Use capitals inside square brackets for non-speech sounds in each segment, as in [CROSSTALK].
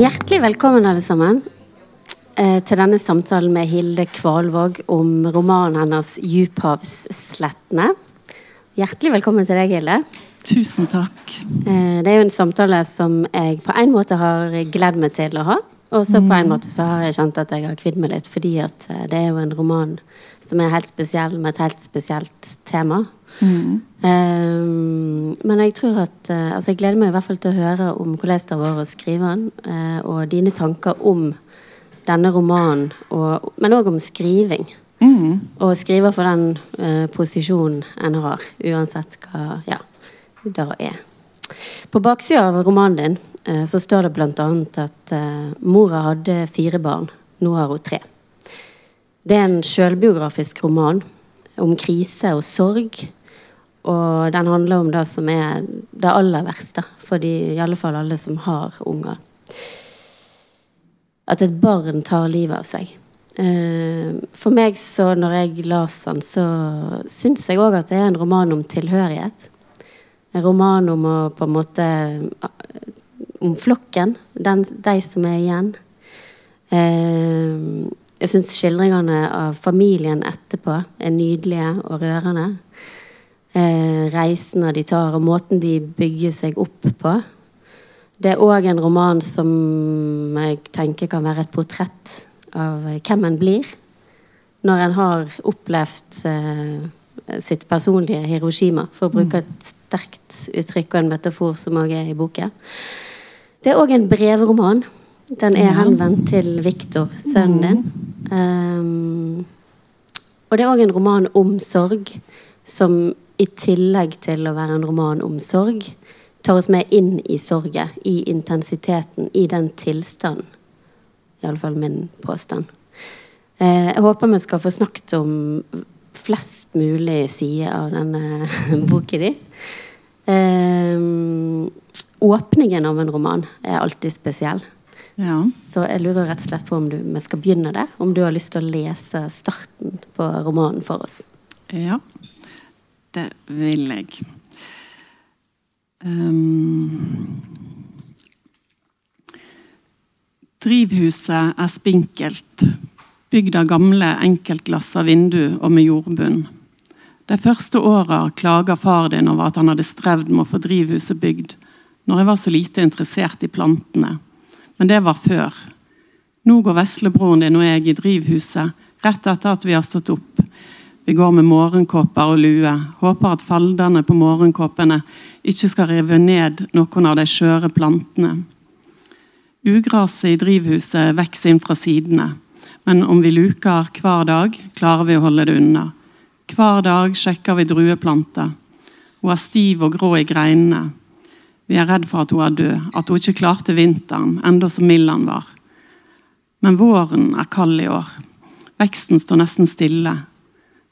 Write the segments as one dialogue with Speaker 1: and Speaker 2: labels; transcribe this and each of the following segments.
Speaker 1: Hjertelig velkommen, alle sammen, eh, til denne samtalen med Hilde Kvalvåg om romanen hennes 'Djuphavsslettene'. Hjertelig velkommen til deg, Hilde.
Speaker 2: Tusen takk.
Speaker 1: Eh, det er jo en samtale som jeg på en måte har gledd meg til å ha. Og så på en måte så har jeg kjent at jeg har kvidd meg litt, fordi at eh, det er jo en roman som er helt spesiell, med et helt spesielt tema.
Speaker 2: Mm.
Speaker 1: Um, men jeg tror at uh, altså jeg gleder meg i hvert fall til å høre om hvordan det vært å skrive den, uh, og dine tanker om denne romanen, og, men òg om skriving.
Speaker 2: Mm.
Speaker 1: Og skrive for den uh, posisjonen en har, uansett hva ja, det er. På baksida av romanen din så står det bl.a. at mora hadde fire barn. Nå har hun tre. Det er en sjølbiografisk roman om krise og sorg. Og den handler om det som er det aller verste for de, i alle fall alle som har unger. At et barn tar livet av seg. Eh, for meg, så når jeg las den, så syns jeg òg at det er en roman om tilhørighet. En roman om å på en måte Om flokken. Den, de som er igjen. Eh, jeg syns skildringene av familien etterpå er nydelige og rørende. Eh, reisene de tar, og måten de bygger seg opp på. Det er òg en roman som jeg tenker kan være et portrett av hvem en blir. Når en har opplevd eh, sitt personlige Hiroshima, for å bruke et sterkt uttrykk og en metafor som òg er i boken. Det er òg en brevroman. Den er henvendt til Viktor, sønnen din. Um, og det er òg en roman om sorg, som i tillegg til å være en roman om sorg, tar oss med inn i sorgen, i intensiteten, i den tilstanden. Iallfall min påstand. Uh, jeg håper vi skal få snakket om flest mulig sider av denne [LAUGHS] boken din. Uh, åpningen av en roman er alltid spesiell.
Speaker 2: Ja.
Speaker 1: Så jeg lurer rett og slett på om du, vi skal begynne der. Om du har lyst til å lese starten på romanen for oss.
Speaker 2: Ja, det vil jeg. Um, drivhuset er spinkelt, bygd av gamle enkeltglass av vindu og med jordbunn. De første åra klaga far din over at han hadde strevd med å få drivhuset bygd, når jeg var så lite interessert i plantene. Men det var før. Nå går veslebroren din og jeg i drivhuset rett etter at vi har stått opp. Vi går med morgenkåper og lue, håper at faldene på morgenkåpene ikke skal rive ned noen av de skjøre plantene. Ugraset i drivhuset vokser inn fra sidene, men om vi luker hver dag, klarer vi å holde det unna. Hver dag sjekker vi drueplanter. Hun er stiv og grå i greinene. Vi er redd for at hun er død, at hun ikke klarte vinteren, enda så mild han var. Men våren er kald i år. Veksten står nesten stille.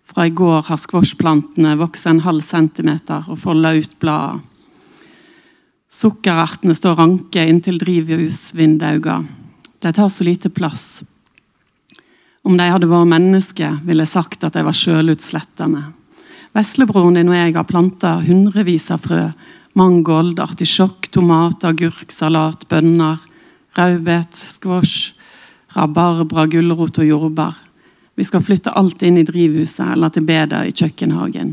Speaker 2: Fra i går har squashplantene vokst en halv centimeter og folda ut bladene. Sukkerertene står ranke inntil drivhusvinduene. De tar så lite plass. Om de hadde vært mennesker, ville jeg sagt at de var sjølutslettende. Veslebroren din og jeg har planta hundrevis av frø. Mangold, artisjokk, tomat, agurk, salat, bønner, rødbet, squash, rabarbra, gulrot og jordbær. Vi skal flytte alt inn i drivhuset eller til bedet i kjøkkenhagen.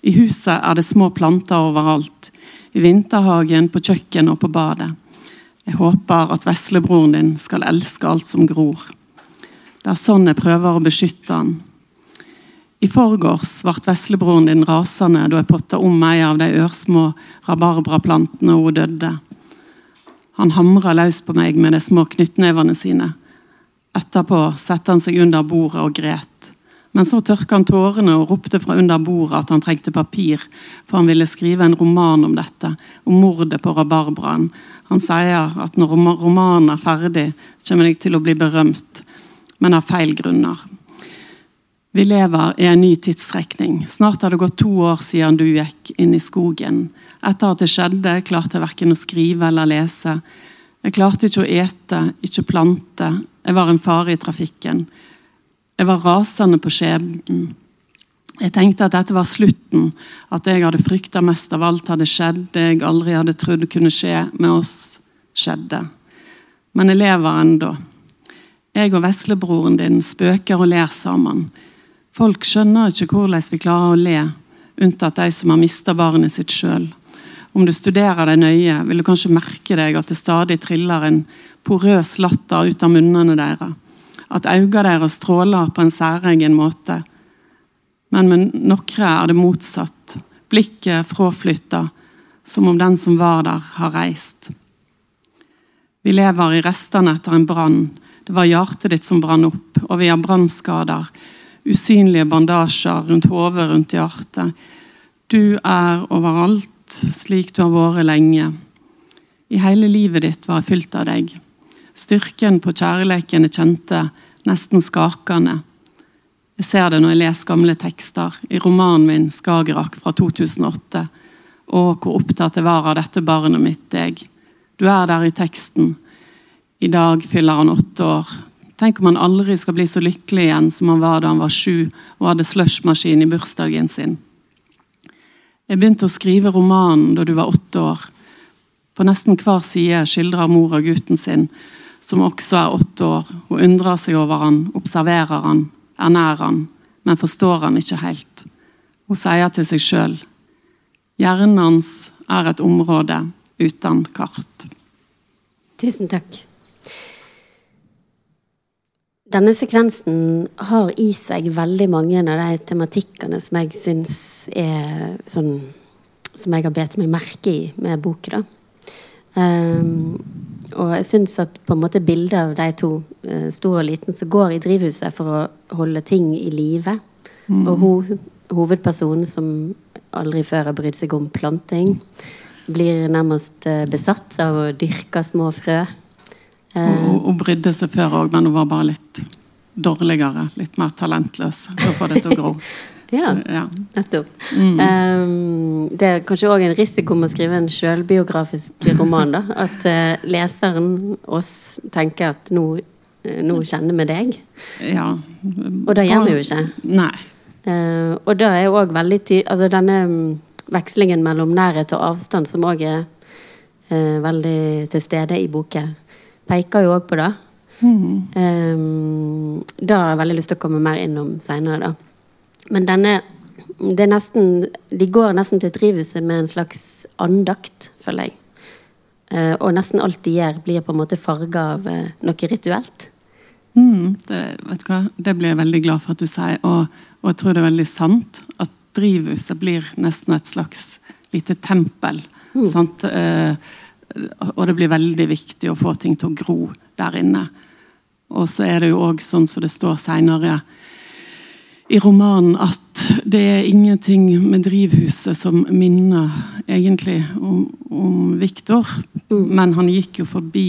Speaker 2: I huset er det små planter overalt. I vinterhagen, på kjøkkenet og på badet. Jeg håper at veslebroren din skal elske alt som gror. Det er sånn jeg prøver å beskytte han. I forgårs ble veslebroren din rasende da jeg potta om ei av de ørsmå rabarbraplantene og hun døde. Han hamra løs på meg med de små knyttnevene sine. Etterpå satte han seg under bordet og gret. Men så tørka han tårene og ropte fra under bordet at han trengte papir, for han ville skrive en roman om dette, om mordet på rabarbraen. Han sier at når romanen er ferdig, kommer jeg til å bli berømt, men av feil grunner. Vi lever i en ny tidsrekning. Snart har det gått to år siden du gikk inn i skogen. Etter at det skjedde, klarte jeg verken å skrive eller lese. Jeg klarte ikke å ete, ikke plante. Jeg var en fare i trafikken. Jeg var rasende på skjebnen. Jeg tenkte at dette var slutten, at jeg hadde frykta mest av alt, hadde skjedd. Det jeg aldri hadde trodd kunne skje med oss, skjedde. Men jeg lever ennå. Jeg og veslebroren din spøker og ler sammen. Folk skjønner ikke hvordan vi klarer å le, unntatt de som har mista barnet sitt sjøl. Om du studerer deg nøye, vil du kanskje merke deg at det stadig triller en porøs latter ut av munnene deres. At øynene deres stråler på en særegen måte men med noen er det motsatt. Blikket fraflytta, som om den som var der, har reist. Vi lever i restene etter en brann. Det var hjertet ditt som brann opp, og vi har brannskader. Usynlige bandasjer rundt hodet, rundt hjertet. Du er overalt, slik du har vært lenge. I hele livet ditt var jeg fylt av deg. Styrken på kjærleiken jeg kjente, nesten skakende. Jeg ser det når jeg leser gamle tekster i romanen min 'Skagerrak' fra 2008. Og hvor opptatt jeg var av dette barnet mitt, deg. Du er der i teksten. I dag fyller han åtte år. Tenk om han aldri skal bli så lykkelig igjen som han var da han var sju og hadde slushmaskin i bursdagen sin. Jeg begynte å skrive romanen da du var åtte år. På nesten hver side skildrer mora gutten sin, som også er åtte år. Hun undrer seg over han, observerer han, er nær han, men forstår han ikke helt. Hun sier til seg sjøl hjernen hans er et område uten kart.
Speaker 1: Tusen takk. Denne sekvensen har i seg veldig mange av de tematikkene som jeg syns er sånn Som jeg har bedt meg merke i med boka. Um, og jeg syns at på en måte bildet av de to, uh, stor og liten, som går i drivhuset for å holde ting i live, mm. og ho hovedpersonen som aldri før har brydd seg om planting, blir nærmest uh, besatt av å dyrke små frø.
Speaker 2: Uh, hun brydde seg før òg, men hun var bare litt dårligere. Litt mer talentløs for å få det til å gro. [LAUGHS]
Speaker 1: Ja, ja. nettopp. Mm. Um, det er kanskje òg en risiko med å skrive en sjølbiografisk roman. da, At uh, leseren, oss, tenker at nå, uh, nå kjenner vi deg.
Speaker 2: Ja.
Speaker 1: Og det gjør vi jo ikke.
Speaker 2: Nei.
Speaker 1: Uh, og det er òg veldig tydelig altså Denne um, vekslingen mellom nærhet og avstand, som òg er veldig til stede i boken, peker jo òg på det. Mm. Um, det har jeg veldig lyst til å komme mer innom seinere, da. Men denne det er nesten, De går nesten til drivhuset med en slags andakt, føler jeg. Uh, og nesten alt de gjør, blir på en måte farga av uh, noe rituelt.
Speaker 2: Mm, det, vet du hva? det blir jeg veldig glad for at du sier, og, og, jeg tror det er veldig sant. At drivhuset blir nesten et slags lite tempel. Mm. Uh, og det blir veldig viktig å få ting til å gro der inne. Og så er det jo òg sånn som det står seinere i romanen at det er ingenting med drivhuset som minner egentlig om, om Viktor. Mm. Men han gikk jo forbi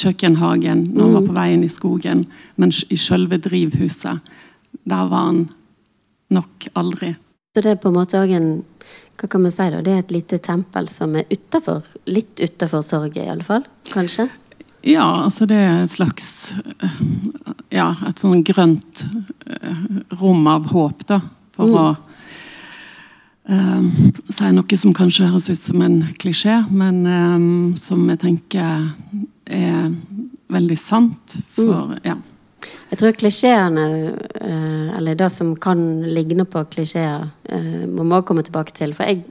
Speaker 2: kjøkkenhagen når han var på mm. veien i skogen. Men i selve drivhuset, der var han nok aldri.
Speaker 1: Så det er på en måte òg en hva kan man si da, Det er et lite tempel som er utenfor, litt utafor sorget, iallfall? Kanskje?
Speaker 2: Ja, altså det er et slags Ja, et sånn grønt eh, rom av håp, da. For mm. å um, si noe som kanskje høres ut som en klisjé, men um, som jeg tenker er veldig sant. For, mm. ja.
Speaker 1: Jeg tror klisjeene, eller det som kan ligne på klisjeer, må vi komme tilbake til. For jeg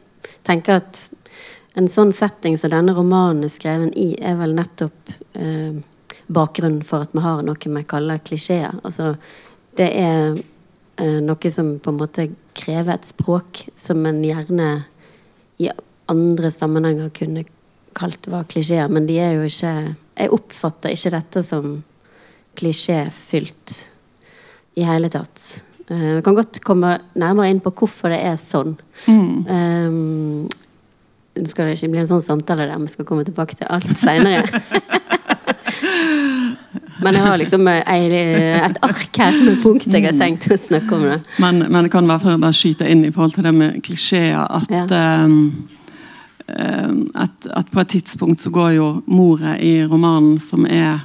Speaker 1: tenker at en sånn setting som denne romanen er skrevet i, er vel nettopp eh, bakgrunnen for at vi har noe vi kaller klisjeer. Altså, det er eh, noe som på en måte krever et språk som en gjerne i andre sammenhenger kunne kalt var klisjeer, men de er jo ikke Jeg oppfatter ikke dette som klisjéfylt i hele tatt. Eh, vi kan godt komme nærmere inn på hvorfor det er sånn. Mm. Um, nå skal det ikke bli en sånn samtale der vi skal komme tilbake til alt seinere. [LAUGHS] Men jeg har liksom et ark her med punkter jeg har tenkt å snakke om. det.
Speaker 2: Men, men det kan være for å bare skyte inn i forhold til det med klisjeer at, ja. um, at, at, på et tidspunkt så går jo moret i romanen, som er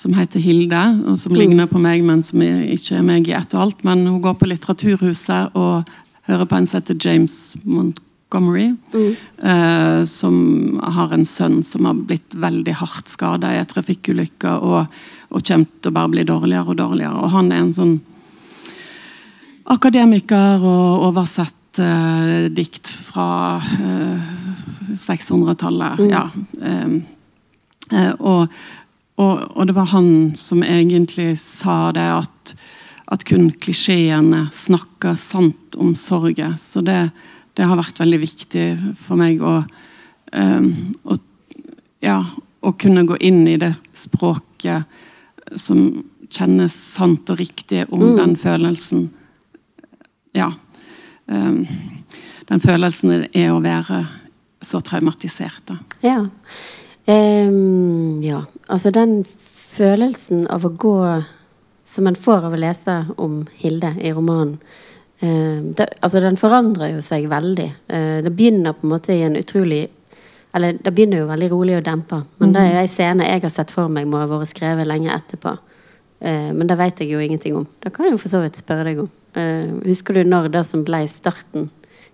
Speaker 2: som heter Hilde, og som ligner på meg, men som ikke er meg i ett og alt. Men hun går på Litteraturhuset og hører på en som heter James Montgomery.
Speaker 1: Mm.
Speaker 2: Eh, som har en sønn som har blitt veldig hardt skada i en trafikkulykke, og, og kommer til å bare bli dårligere og dårligere. Og han er en sånn akademiker og oversett eh, dikt fra eh, 600-tallet.
Speaker 1: Mm.
Speaker 2: Ja. eh, eh, og, og, og det var han som egentlig sa det at, at kun klisjeene snakker sant om sorgen. Så det, det har vært veldig viktig for meg å, um, å, ja, å kunne gå inn i det språket som kjennes sant og riktig om
Speaker 1: Mm.
Speaker 2: den følelsen. Ja. Um, den følelsen er å være så traumatisert. Da.
Speaker 1: Ja. Ehm, ja. Altså den følelsen av å gå som en får av å lese om Hilde i romanen ehm, det, altså Den forandrer jo seg veldig. Uh, det begynner på en måte i en utrolig Eller det begynner jo veldig rolig og dempa. Men det er en scene jeg har sett for meg må ha vært skrevet lenge etterpå. Uh, men det vet jeg jo ingenting om. Det kan jeg jo for så vidt spørre deg om. Uh, husker du når det som ble starten?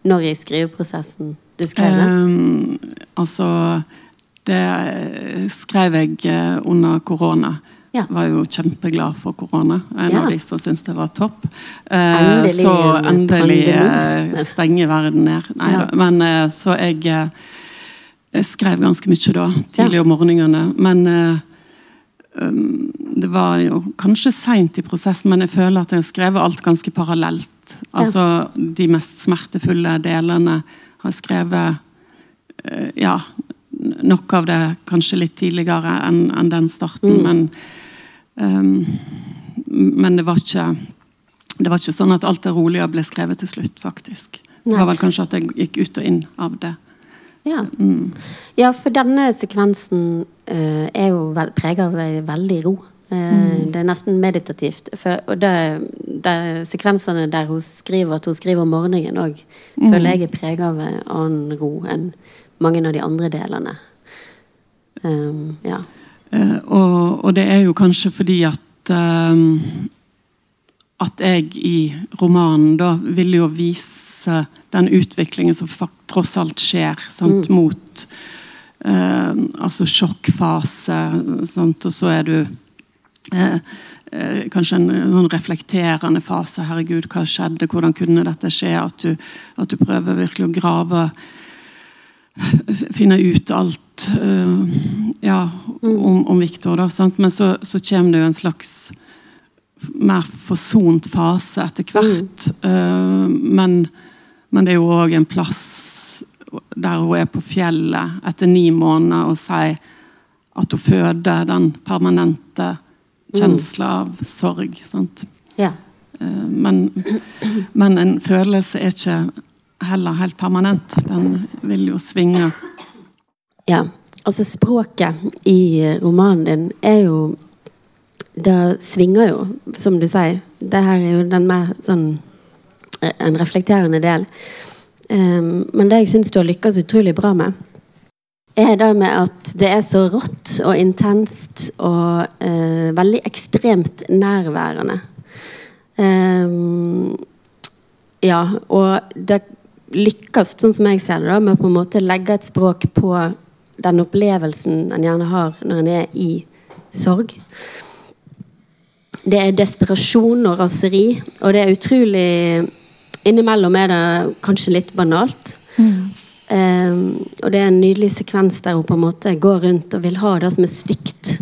Speaker 1: Når i skriveprosessen du skrev det?
Speaker 2: Um, altså Det skrev jeg eh, under korona.
Speaker 1: Ja.
Speaker 2: Var jo kjempeglad for korona. En
Speaker 1: Ja.
Speaker 2: av de som syntes det var topp. Eh,
Speaker 1: Endelig
Speaker 2: så endelig
Speaker 1: pandemi.
Speaker 2: eh, stenger verden ned. Nei
Speaker 1: Ja.
Speaker 2: Men så jeg, jeg skrev ganske mye da, tidlig om morgenene. Men um, det var jo kanskje seint i prosessen, men jeg føler at jeg har skrevet alt ganske parallelt. Altså de mest smertefulle delene har skrevet Ja, noe av det kanskje litt tidligere enn en den starten,
Speaker 1: Mm.
Speaker 2: men um, Men det var ikke det var ikke sånn at alt det rolige ble skrevet til slutt, faktisk. Det var vel kanskje at jeg gikk ut og inn av det.
Speaker 1: Ja.
Speaker 2: Mm.
Speaker 1: ja, for denne sekvensen uh, er jo preget prega av veldig ro. Eh, Det er nesten meditativt. For, og det, det, sekvensene der hun skriver at hun skriver om morgenen òg, føler jeg er preget av en annen ro enn mange av de andre delene. Um, ja.
Speaker 2: Eh, og, og det er jo kanskje fordi at um, At jeg i romanen da vil jo vise den utviklingen som tross alt skjer, sant, mot uh, altså sjokkfase, sant, og så er du eh, eh, kanskje en, en reflekterende fase. Herregud, hva skjedde? Hvordan kunne dette skje? At du, at du prøver virkelig å grave finne ut alt eh, ja, om, om Viktor. Da, sant? Men så, så kommer det jo en slags mer forsont fase etter hvert. Eh, men, men det er jo òg en plass der hun er på fjellet etter ni måneder og sier at hun føder den permanente kjensla av sorg.
Speaker 1: Ja.
Speaker 2: Eh, Men, men en følelse er ikke heller helt permanent. Den vil jo svinge.
Speaker 1: Ja, altså språket i romanen din er jo Det svinger jo, som du sier. Det her er jo den mer sånn eh, En reflekterende del. Um, men det jeg syns du har lykkes utrolig bra med, er det med at det er så rått og intenst og eh, veldig ekstremt nærværende. Um, ja, og det lykkes, sånn som jeg ser det, da, med å på en måte legge et språk på den opplevelsen en gjerne har når en er i sorg. Det er desperasjon og raseri, og det er utrolig Innimellom er det kanskje litt banalt. Um, og det er en nydelig sekvens der hun på en måte går rundt og vil ha det som er stygt.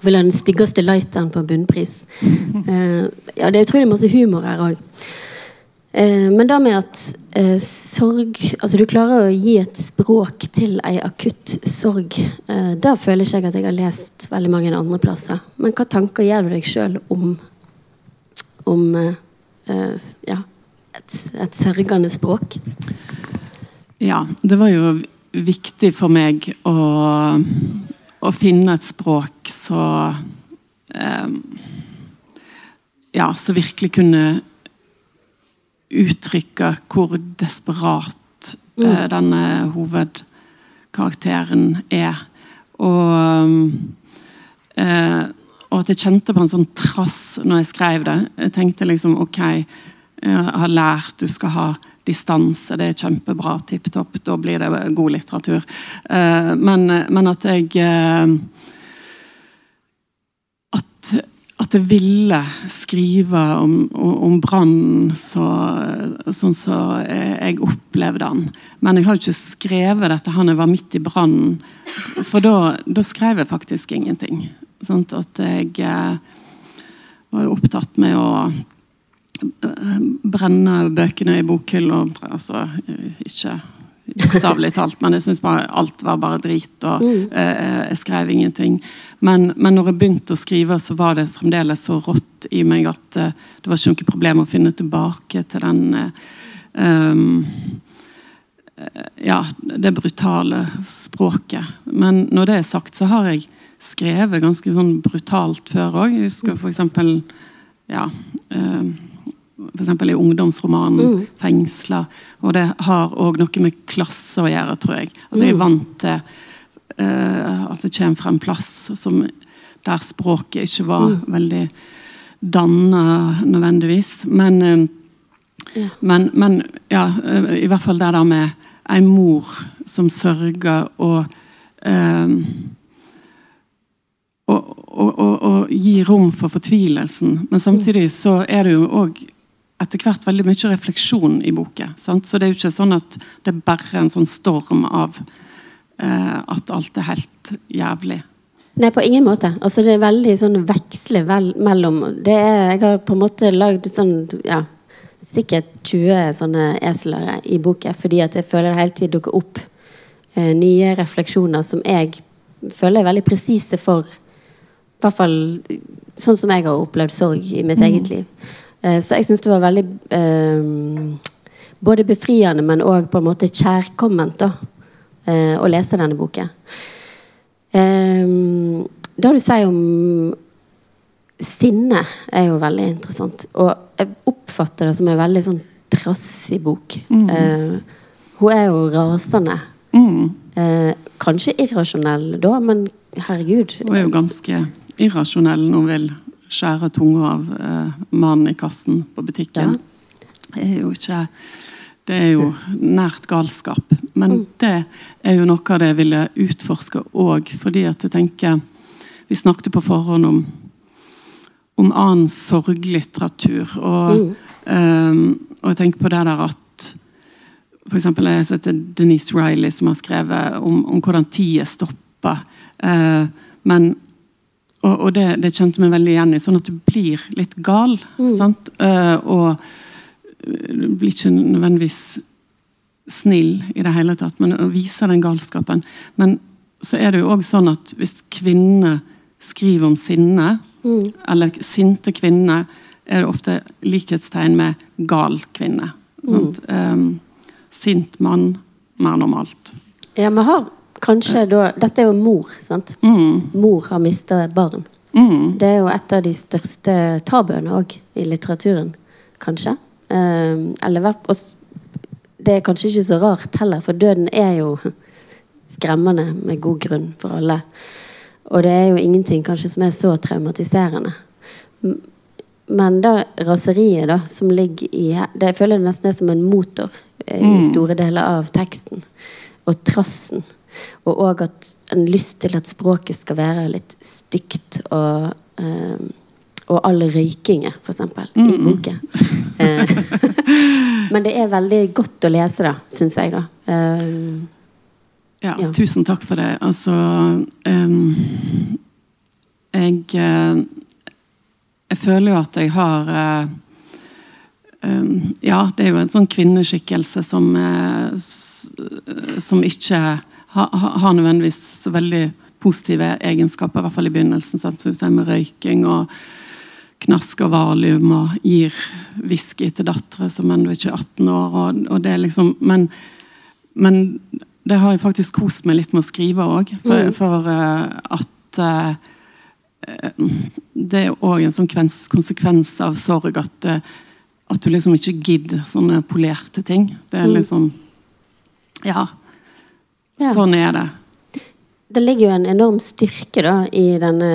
Speaker 1: Hun vil ha den styggeste lighteren på bunnpris. Uh, [LAUGHS] ja, det er utrolig masse humor her òg. men det med at uh, sorg Altså, du klarer å gi et språk til ei akutt sorg. Uh, det føler ikke jeg at jeg har lest veldig mange andre plasser. Men hva tanker gjør du deg sjøl om, om eh, eh, ja, et, et sørgende språk?
Speaker 2: Ja, det var jo viktig for meg å, å finne et språk så eh, Ja, som virkelig kunne uttrykke hvor desperat eh, denne hovedkarakteren er. Og Eh, og at jeg kjente på en sånn trass når jeg skrev det. Jeg tenkte liksom ok, jeg har lært du skal ha distanse, det er kjempebra, tipp topp, da blir det god litteratur. Eh, men, men, at jeg eh, at, at, jeg ville skrive om, om brannen så, sånn som så jeg opplevde den. Men jeg har ikke skrevet dette han jeg var midt i brannen, for da skrev jeg faktisk ingenting. Sant? At jeg eh, var opptatt med å brenne bøkene i bokhylla. Altså, ikke bokstavelig talt, men jeg syns alt var bare drit. og mm. eh, Jeg skrev ingenting. Men, men når jeg begynte å skrive, så var det fremdeles så rått i meg at eh, det var ikke noe problem å finne tilbake til den um, ja, det brutale språket. Men når det er sagt, så har jeg skrevet ganske sånn brutalt før òg. Jeg husker f.eks. Ja, uh, for i ungdomsromanen mm. 'Fengsla'. Og det har òg noe med klasse å gjøre, tror jeg. At jeg er mm. vant til uh, at det kommer fra en plass som, der språket ikke var mm. veldig danna nødvendigvis. Men, uh, ja. men, men ja, uh, i hvert fall det der med ei mor som sørger og å, gi rom for fortvilelsen. Men samtidig så er det jo òg etter hvert veldig mye refleksjon i boken. Sant? Så det er jo ikke sånn at det er bare en sånn storm av eh, at alt er helt jævlig.
Speaker 1: Nei, på ingen måte. Altså, det er veldig sånn veksle vel, mellom det er, Jeg har på en måte lagd sånn ja, sikkert 20 sånne esler i boken, fordi at jeg føler det hele tiden dukker opp eh, nye refleksjoner som jeg føler er veldig presise for i hvert fall sånn som jeg har opplevd sorg i mitt mm. eget liv. Uh, så jeg syns det var veldig uh, både befriende, men òg på en måte kjærkomment da, uh, å lese denne boken. det du sier om sinne, er jo veldig interessant. Og jeg oppfatter det som en veldig sånn trassig bok. Mm. hun er jo rasende. Mm. kanskje irrasjonell da, men herregud.
Speaker 2: Hun er jo ganske irrasjonell når hun vil skjære tunga av eh, mannen i kassen på butikken. Ja. Det er jo ikke Det er jo nært galskap. Men mm. det er jo noe av det jeg ville utforske òg, fordi at jeg tenker Vi snakket på forhånd om, om annen sorglitteratur. Og, mm. eh, og jeg tenker på det der at for eksempel, Jeg har sett Denise Riley som har skrevet om, om hvordan tida stopper. Eh, men og, og det, det, kjente meg veldig igjen i. Sånn at du blir litt gal. Mm. Uh, og du blir ikke nødvendigvis snill i det hele tatt, men viser den galskapen. Men så er det jo òg sånn at hvis kvinner skriver om sinne, mm. eller sinte kvinner, er det ofte likhetstegn med gal kvinne. Mm. Um, sint mann, mer normalt.
Speaker 1: Ja, vi har Kanskje da Dette er jo mor, sant? Mm. Mor har mista barn. Mm. Det er jo et av de største tabuene òg i litteraturen, kanskje. Eh, eller Det er kanskje ikke så rart heller, for døden er jo [LAUGHS] skremmende med god grunn for alle. Og det er jo ingenting kanskje som er så traumatiserende. Men da raseriet da, som ligger i det, Jeg føler det nesten er som en motor i mm. store deler av teksten. Og trassen. Og òg at en lyst til at språket skal være litt stygt og um, og all røykinga, f.eks., mm. i boken. Eh, [LAUGHS] men det er veldig godt å lese, da, syns jeg. da. Um,
Speaker 2: ja, ja, tusen takk for det. Altså um, Jeg uh, Jeg føler jo at jeg har uh, um, Ja, det er jo en sånn kvinneskikkelse som, uh, som ikke har, ha nødvendigvis så veldig positive egenskaper, i hvert fall i begynnelsen. Sant? Så med røyking og knask og valium og gir whisky til dattera som ennå ikke er 18 år. Og, og det liksom, men, men, det har jeg faktisk kost meg litt med å skrive òg. For, mm. for uh, at uh, Det er òg en sånn konsekvens av sorg at, uh, at du liksom ikke gidder sånne polerte ting. Det er mm. liksom Ja. Ja. Sånn er det.
Speaker 1: det ligger jo en enorm styrke da, i denne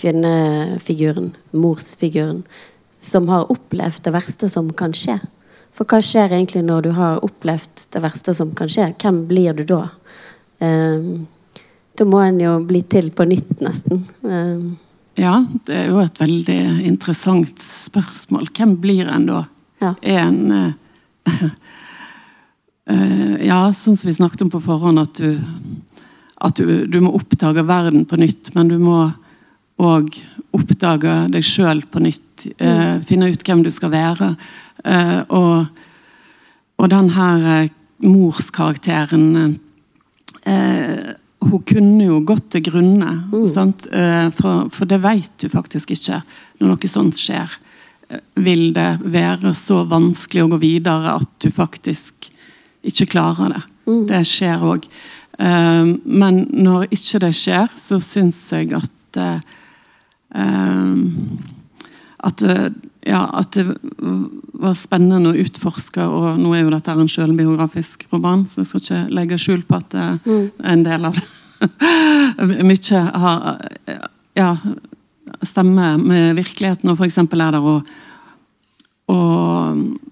Speaker 1: kvinnefiguren, morsfiguren, som har opplevd det verste som kan skje. For hva skjer egentlig når du har opplevd det verste som kan skje? Hvem blir du da? Um, da må en jo bli til på nytt, nesten. Um,
Speaker 2: ja, det er jo et veldig interessant spørsmål. Hvem blir en da? Ja. Er en uh, [LAUGHS] Ja, sånn som vi snakket om på forhånd, at du at du, du, må oppdage verden på nytt, men du må òg oppdage deg sjøl på nytt. Eh, mm. finne ut hvem du skal være. Eh, og, og den her eh, morskarakteren eh, Hun kunne jo gått til grunne. Mm. Eh, for, for, det vet du faktisk ikke når noe sånt skjer. Eh, vil det være så vanskelig å gå videre at du faktisk ikke klarer det? Mm. Det skjer òg. Uh, men når ikke det skjer, så syns jeg at uh, at, ja, at det var spennende å utforske. Og nå er jo dette en selvbiografisk roman, så jeg skal ikke legge skjul på at det mm. er en del av det. [LAUGHS] Mye har ja, stemmer med virkeligheten, og f.eks. er det å å,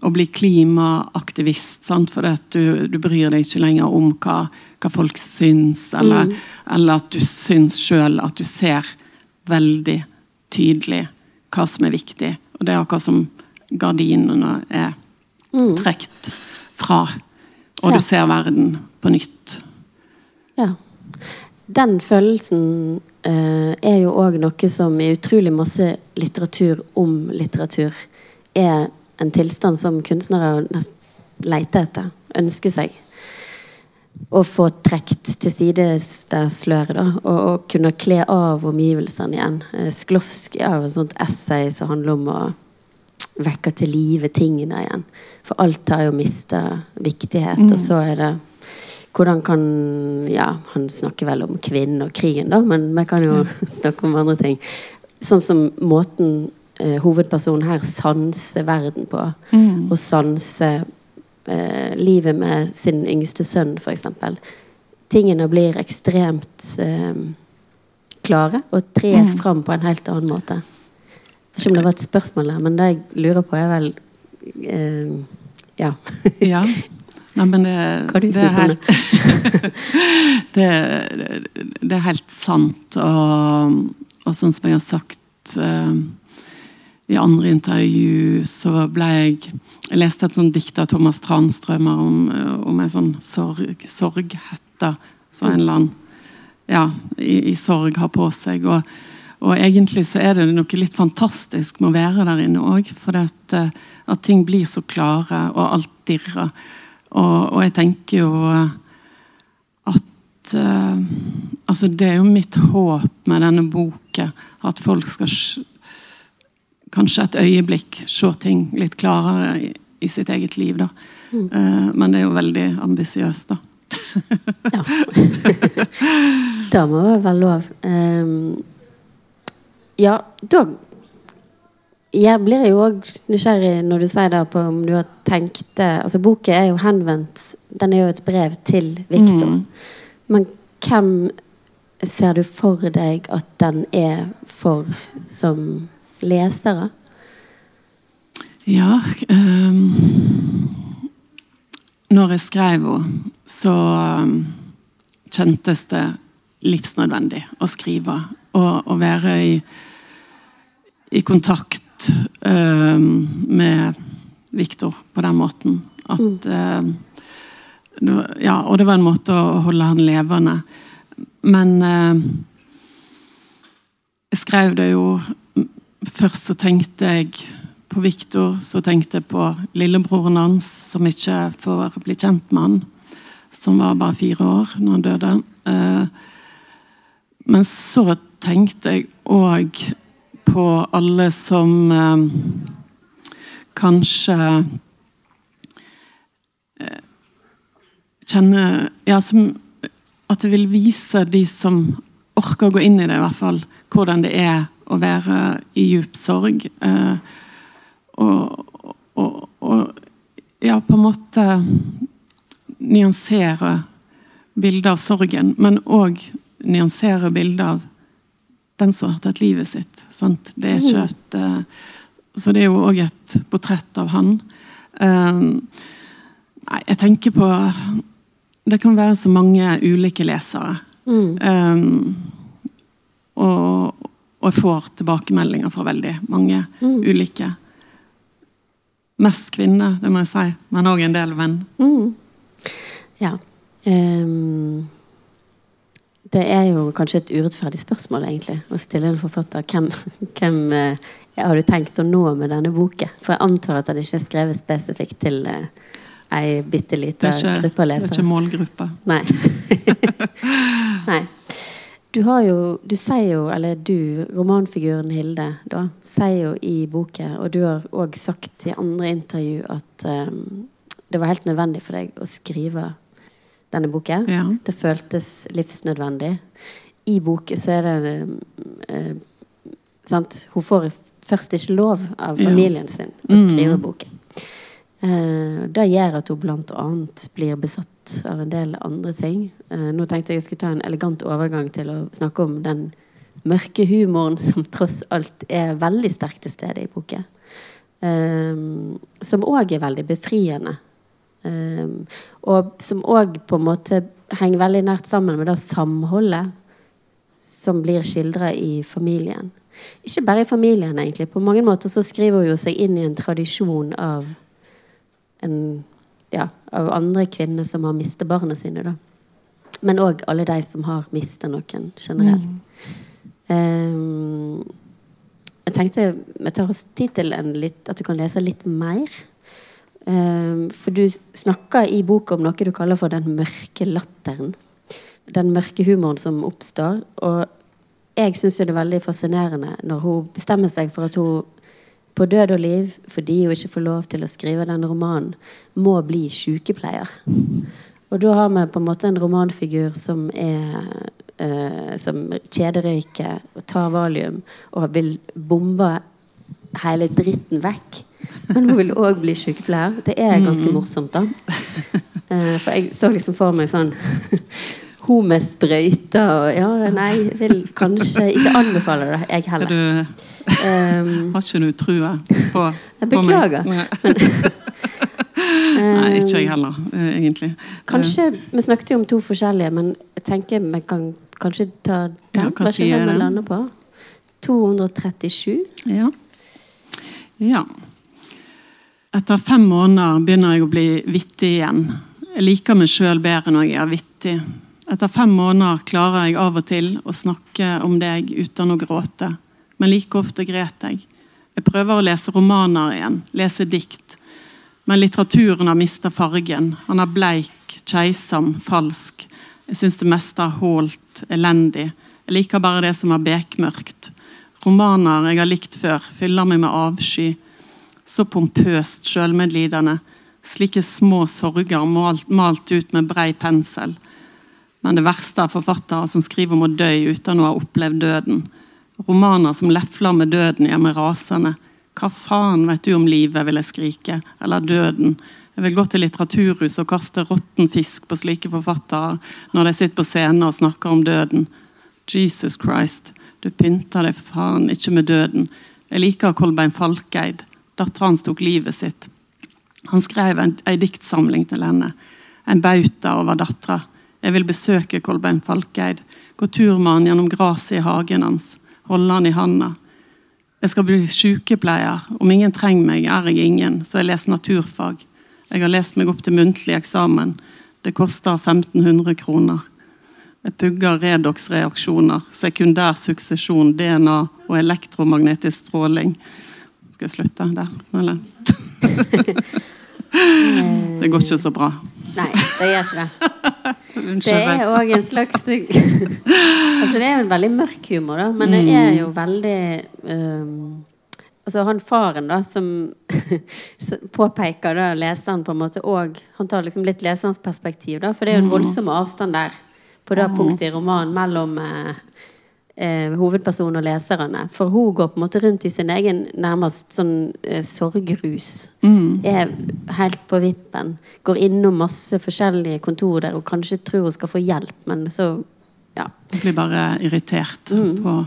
Speaker 2: å, bli klimaaktivist. Sant? For du, du, bryr deg ikke lenger om hva, hva folk syns, eller, mm. eller, at du syns sjøl at du ser veldig tydelig hva som er viktig. Og det er akkurat som gardinene er mm. trukket fra. Og ja. du ser verden på nytt.
Speaker 1: Ja. Den følelsen eh, er jo òg noe som i utrolig masse litteratur om litteratur er en tilstand som kunstnere leter etter, ønsker seg. Å få trukket til side det sløret, da. Og, og, kunne kle av omgivelsene igjen. Eh, Sklovskij har et sånt essay som handler om å vekke til live tingene igjen. For alt har jo mista viktighet, mm. og så er det hvordan kan Ja, han snakker vel om kvinnen og krigen, da, men vi kan jo [LAUGHS] snakke om andre ting. Sånn som måten eh, hovedpersonen her sanser verden på. Mm. Og sanser eh, livet med sin yngste sønn, f.eks. Tingene blir ekstremt eh, klare og trer mm. fram på en helt annen måte. Jeg vet ikke om det var et spørsmål der, men det jeg lurer på, er vel eh, Ja.
Speaker 2: ja. Nei, men det, det, er helt, [LAUGHS] det, det, er helt sant. Og, og sånn som jeg har sagt uh, i andre intervju så ble jeg Jeg leste et sånt dikt av Thomas Transtrømer om, eh, om en sånn sorg, sorghette som en eller annen ja, i, i, sorg har på seg. Og, og, egentlig så er det noe litt fantastisk med å være der inne òg. For at, eh, at, ting blir så klare, og alt dirrer. Og, og jeg tenker jo at uh, Altså, det er jo mitt håp med denne boka at folk skal kanskje et øyeblikk se ting litt klarere i, i sitt eget liv. da. Mm. Uh, men det er jo veldig ambisiøst, da.
Speaker 1: ja. da må det være lov. Um, ja, da jeg blir jo òg nysgjerrig når du sier det på om du har tenkt det altså Boka er jo henvendt Den er jo et brev til Viktor. Mm. Men hvem ser du for deg at den er for som lesere?
Speaker 2: Ja um, Når jeg skrev henne, så um, kjentes det livsnødvendig å skrive. Og å være i, i kontakt um, med Viktor på den måten. At mm. uh, Ja, og det var en måte å holde han levende. Men uh, jeg skrev det jo Først så tenkte jeg på Viktor, så tenkte jeg på lillebroren hans, som ikke får bli kjent med han. Som var bare fire år når han døde. Eh, men så tenkte jeg òg på alle som eh, kanskje eh, kjenner Ja, som At det vil vise de som orker å gå inn i det, i hvert fall, hvordan det er å være i djup sorg. Eh, og, og, og, ja, på en måte nyansere bildet av sorgen, men òg nyansere bildet av den som har tatt livet sitt. Sant? Det er ikke et, eh, så det er jo òg et portrett av han. Um, nei, jeg tenker på Det kan være så mange ulike lesere.
Speaker 1: Mm.
Speaker 2: Um, og, og jeg får tilbakemeldinger fra veldig mange
Speaker 1: Mm.
Speaker 2: ulike. Mest kvinner, det må jeg si, men òg en del venn.
Speaker 1: Mm. Ja. Um, det er jo kanskje et urettferdig spørsmål, egentlig, å stille en forfatter. Hvem, [LAUGHS] hvem uh, har du tenkt å nå med denne boken? For jeg antar at den ikke er skrevet spesifikt til uh, ei bitte lita
Speaker 2: er
Speaker 1: lesere.
Speaker 2: det er ikke målgruppe.
Speaker 1: Nei. [LAUGHS] Nei. Du har jo Du sier jo, eller du, romanfiguren Hilde, da, sier jo i boken, og du har òg sagt i andre intervju, at um, det var helt nødvendig for deg å skrive denne boken.
Speaker 2: Ja.
Speaker 1: Det føltes livsnødvendig. I boken så er det uh, sant? Hun får først ikke lov av
Speaker 2: Ja.
Speaker 1: familien sin å
Speaker 2: Mm.
Speaker 1: skrive boken. Eh, det gjør at hun bl.a. blir besatt av en del andre ting. Eh, nå tenkte jeg jeg skulle ta en elegant overgang til å snakke om den mørke humoren [LAUGHS] som tross alt er veldig sterkt til stede i boken. Eh, som òg er veldig befriende. Eh, og som òg på en måte henger veldig nært sammen med det samholdet som blir skildra i familien. Ikke bare i familien, egentlig. På mange måter så skriver hun jo seg inn i en tradisjon av en, ja, av andre kvinner som har mistet barna sine. Da. Men òg alle de som har mistet noen generelt. Ehm, jeg tenkte vi tar oss tid til en litt, at du kan lese litt mer. Um, for du snakker i boka om noe du kaller for den mørke latteren. Den mørke humoren som oppstår. Og jeg syns det er veldig fascinerende når hun bestemmer seg for at hun på død og liv, fordi hun ikke får lov til å skrive denne romanen, må bli sykepleier. Og da har vi på en måte en romanfigur som er eh, Som kjederøyker og tar valium og vil bombe hele dritten vekk. Men hun vil òg bli sykepleier. Det er ganske morsomt, da. Eh, for jeg så liksom for meg sånn Hun med sprøyter og Ja, nei, vil kanskje ikke anbefale det, jeg
Speaker 2: Er
Speaker 1: heller.
Speaker 2: du,
Speaker 1: Um,
Speaker 2: har ikke du trua på,
Speaker 1: Jeg
Speaker 2: på meg?
Speaker 1: beklager.
Speaker 2: Nei. [LAUGHS] Ikke jeg heller, eh, egentlig.
Speaker 1: Kanskje, Vi snakket jo om to forskjellige, men jeg tenker vi kan kanskje ta den.
Speaker 2: Ja, hva sier
Speaker 1: den vi på? 237.
Speaker 2: Ja. ja. Etter fem måneder begynner jeg å bli vittig igjen. Jeg liker meg sjøl bedre når jeg er vittig. Etter fem måneder klarer jeg av og til å snakke om deg uten å gråte. Men like ofte gret jeg. Jeg prøver å lese romaner igjen, lese dikt. Men litteraturen har mista fargen. Han er bleik, keisam, falsk. Jeg syns det meste er hålt, elendig. Jeg liker bare det som er bekmørkt. Romaner jeg har likt før, fyller meg med avsky. Så pompøst sjølmedlidende. Slike små sorger malt, malt ut med brei pensel. Men det verste er forfattere som skriver om å dø uten å ha opplevd døden. Romaner som lefler med døden, gjør meg rasende. Hva faen vet du om livet, vil jeg skrike. Eller døden. Jeg vil gå til litteraturhus og kaste råtten fisk på slike forfattere når de sitter på scenen og snakker om døden. Jesus Christ, du pynter deg faen ikke med døden. Jeg liker Kolbein Falkeid. Dattera hans tok livet sitt. Han skrev en, en diktsamling til henne. En bauta over dattera. Jeg vil besøke Kolbein Falkeid. Gå tur med han gjennom gresset i hagen hans. Holde han i handa. Jeg skal bli sykepleier. Om ingen trenger meg, er jeg ingen, så jeg leser naturfag. Jeg har lest meg opp til muntlig eksamen. Det koster 1500 kroner. Jeg pugger redox-reaksjoner, sekundær suksesjon, DNA og elektromagnetisk stråling. Skal jeg slutte der? Eller? [LAUGHS] Det går ikke så bra.
Speaker 1: Nei, det gjør ikke det. Det er òg en slags Altså Det er jo en veldig mørk humor, da, men det er jo veldig um, Altså Han faren da [LAUGHS] som påpeker da leseren på en måte òg Han tar liksom litt leserens perspektiv, da, for det er jo en voldsom avstand der på det punktet i romanen mellom eh, eh, hovedpersonen og leserne. For hun går på en måte rundt i sin egen nærmest sånn eh, sorgrus. Er helt på vippen. Går innom masse forskjellige kontor der hun kanskje tror hun skal få hjelp, men så ja.
Speaker 2: Hun blir bare irritert
Speaker 1: Mm.
Speaker 2: på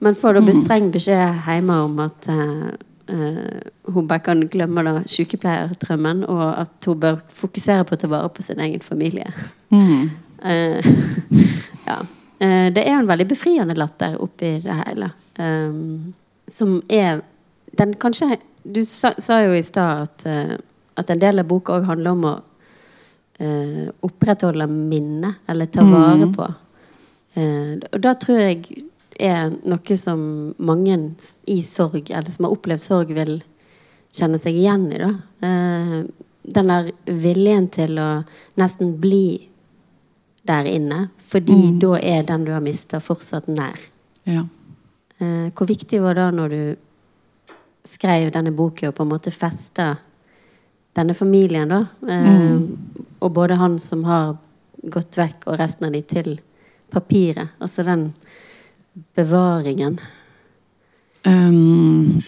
Speaker 1: Men får da streng beskjed hjemme om at eh, Uh, hun bare kan glemme da sykepleiertrømmen, og at hun bør fokusere på å ta vare på sin egen familie.
Speaker 2: mm.
Speaker 1: Uh, [LAUGHS] [LAUGHS] ja. Eh, det er en veldig befriende latter oppi det hele. Um, som er den kanskje Du sa, sa jo i stad at, eh, at en del av boka òg handler om å eh, opprettholde minnet, eller ta
Speaker 2: Mm.
Speaker 1: vare på. Eh, og da tror jeg er noe som mange i sorg, eller som har opplevd sorg, vil kjenne seg igjen i. da. Eh, den der viljen til å nesten bli der inne, fordi
Speaker 2: Mm.
Speaker 1: da er den du har mista, fortsatt nær.
Speaker 2: Ja.
Speaker 1: Eh, hvor viktig var det når du skrev denne boken og på en måte festa denne familien, da? Eh, Og både han som har gått vekk, og resten av de til papiret. Altså den bevaringen.
Speaker 2: Um,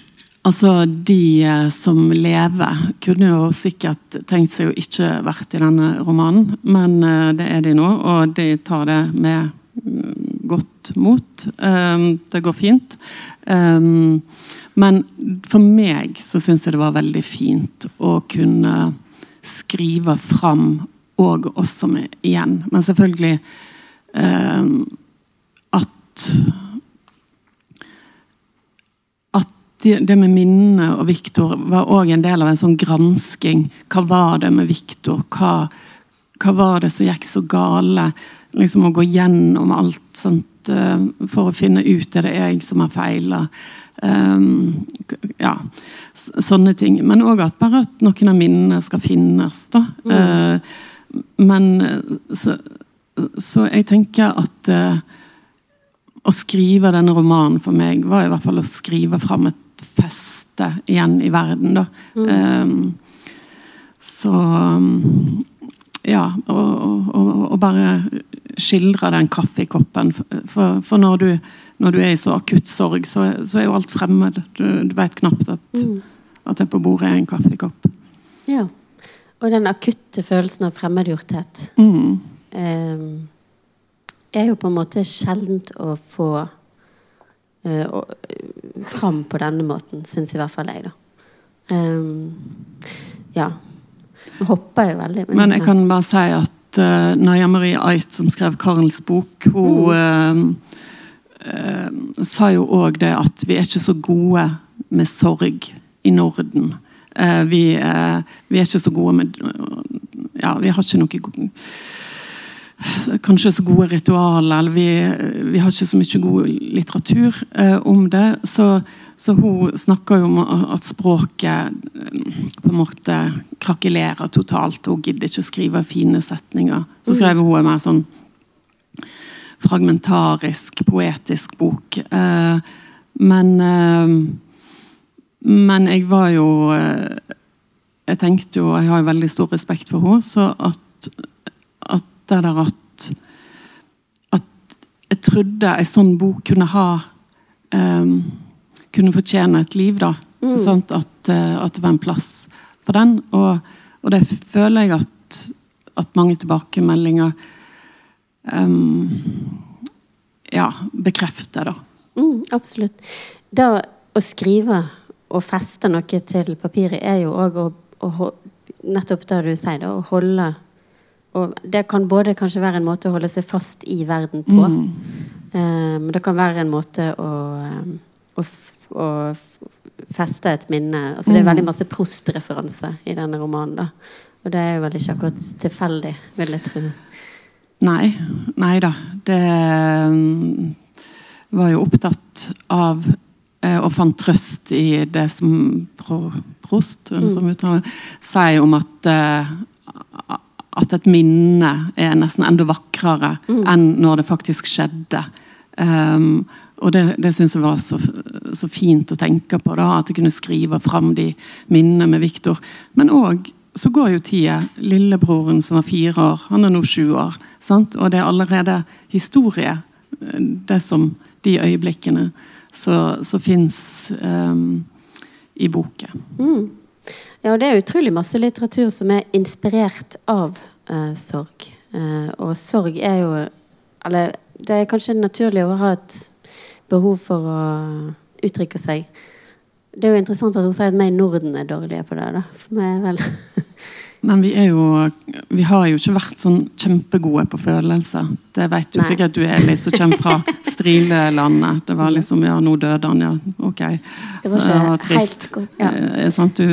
Speaker 2: altså, de eh, som lever, kunne jo sikkert tenkt seg å ikke vært i denne romanen, men eh, det er de nå, og de tar det med mm, godt mot. Um, det går fint. Um, men for meg så syns jeg det var veldig fint å kunne skrive fram og oss som igjen. Men selvfølgelig um, at at det, med minnene og Viktor var òg en del av en sånn gransking. Hva var det med Viktor? Hva, hva var det som gikk så gale? Liksom Å gå gjennom alt sånt, eh, for å finne ut er det jeg som har feila. Um, ja, sånne ting. Men òg at bare at noen av minnene skal finnes. da. Eh, men eh, så, så jeg tenker at uh, å skrive denne romanen for meg var i hvert fall å skrive fram et feste igjen i verden. da. Um, så um, ja, og, og, og, bare skildre den kaffekoppen. For, for når, du, når du er i så akutt sorg, så, så er jo alt fremmed. Du, du vet knapt at, at det på bordet er en kaffekopp.
Speaker 1: Ja. Og den akutte følelsen av fremmedgjorthet
Speaker 2: Mm.
Speaker 1: eh, er jo på en måte sjeldent å få fram på denne måten, syns i hvert fall jeg, da. Um, ja. Nå hopper jeg veldig.
Speaker 2: Men jeg kan bare si at uh, Naja Marie Ait, som skrev Karls bok, hun uh, uh, sa jo òg det at vi er ikke så gode med sorg i Norden. Uh, vi, eh, vi er ikke så gode med Ja, vi har ikke noe Kanskje så gode ritualer, eller vi, vi har ikke så mye god litteratur eh, om det. Så, så hun snakker jo om at språket eh, på en måte krakelerer totalt. Hun gidder ikke skrive fine setninger. Så skrev hun en mer sånn fragmentarisk, poetisk bok. Eh, men eh, Men jeg var jo eh, Jeg tenkte jo, jeg har jo veldig stor respekt for henne, så at, at der at At jeg trodde ei sånn bok kunne ha um, Kunne fortjene et liv, da. Sant? At, eh, at det var en plass for den. Og, og det føler jeg at, at mange tilbakemeldinger um, ja, bekrefter, da.
Speaker 1: Mm, absolutt. Det å skrive og feste noe til papiret er jo òg å, å Nettopp det du sier, da, å holde og Det kan både kanskje være en måte å holde seg fast i verden på. Mm. Men det kan være en måte å, eh, å, å feste et minne Altså Det er veldig masse Prost-referanse i denne romanen. da Og det er jo vel ikke akkurat tilfeldig, vil jeg tro.
Speaker 2: Nei. Nei da. Det mm, var jo opptatt av eh, og fant trøst i det som Prost hun som uttaler, sier om at at et minne er nesten enda vakrere enn når det faktisk skjedde. Um, og det, det syns jeg var så, så fint å tenke på. da, At jeg kunne skrive fram de minnene med Viktor. Men òg så går jo tida. Lillebroren som var fire år, han er nå sju år. sant? Og det er allerede historie, det som de øyeblikkene som så fins um, i boken.
Speaker 1: Ja, og det er utrolig masse litteratur som er inspirert av eh, sorg. Eh, og sorg er jo Eller det er kanskje naturlig å ha et behov for å uttrykke seg. Det er jo interessant at hun sier at vi i Norden er dårlige på det. da. For meg er vel [LAUGHS]
Speaker 2: Men vi er jo Vi har jo ikke vært sånn kjempegode på følelser. Det vet jo
Speaker 1: Nei.
Speaker 2: sikkert du, Eli, som kommer fra [LAUGHS] Strilelandet. Det var liksom Ja, nå døde han, ja. Ok.
Speaker 1: Det var ikke
Speaker 2: var trist.
Speaker 1: godt. Ja.
Speaker 2: sånn. Du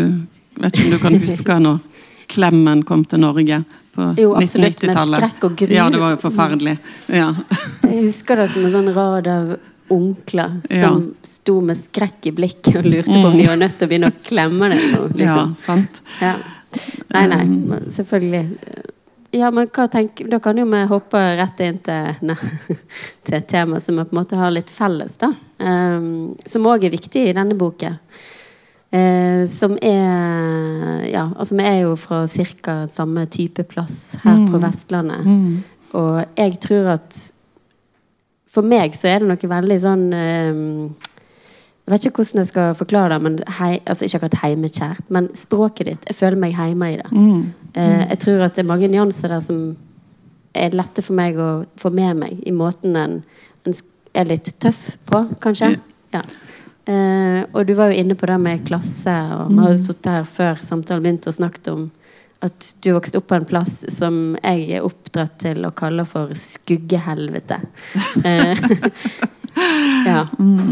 Speaker 2: vet ikke om du kan huske når Klemmen kom til Norge på
Speaker 1: Jo, absolutt. Med
Speaker 2: 1990-tallet?
Speaker 1: skrekk og gru.
Speaker 2: Ja, det var jo forferdelig. Ja. [LAUGHS]
Speaker 1: Jeg husker det som en sånn rad av onkler
Speaker 2: Ja.
Speaker 1: som sto med skrekk i blikket og lurte på om de var nødt til å begynne å klemme deg Liksom.
Speaker 2: ja, sant.
Speaker 1: Ja. Nei, nei, selvfølgelig. Ja, men hva tenker Da kan jo vi hoppe rett inn til, nei, [LAUGHS] til et tema som vi på en måte har litt felles, da. Um, som òg er viktig i denne boken. Uh, som er Ja, altså vi er jo fra ca. samme type plass her på Vestlandet.
Speaker 2: Mm.
Speaker 1: Og jeg tror at For meg så er det noe veldig sånn eh, Jeg vet ikke hvordan jeg skal forklare det, men hei, altså ikke akkurat heimekjært. Men språket ditt. Jeg føler meg hjemme i det.
Speaker 2: Mm.
Speaker 1: Eh, jeg tror at det er mange nyanser der som er lette for meg å få med meg i måten en, en er litt tøff på, kanskje. Ja. Eh, og du var jo inne på det med klasse, og vi har jo sittet her før samtalen begynte og snakket om at du vokste opp på en plass som jeg er oppdratt til å kalle for skuggehelvete. [LAUGHS] Eh, ja.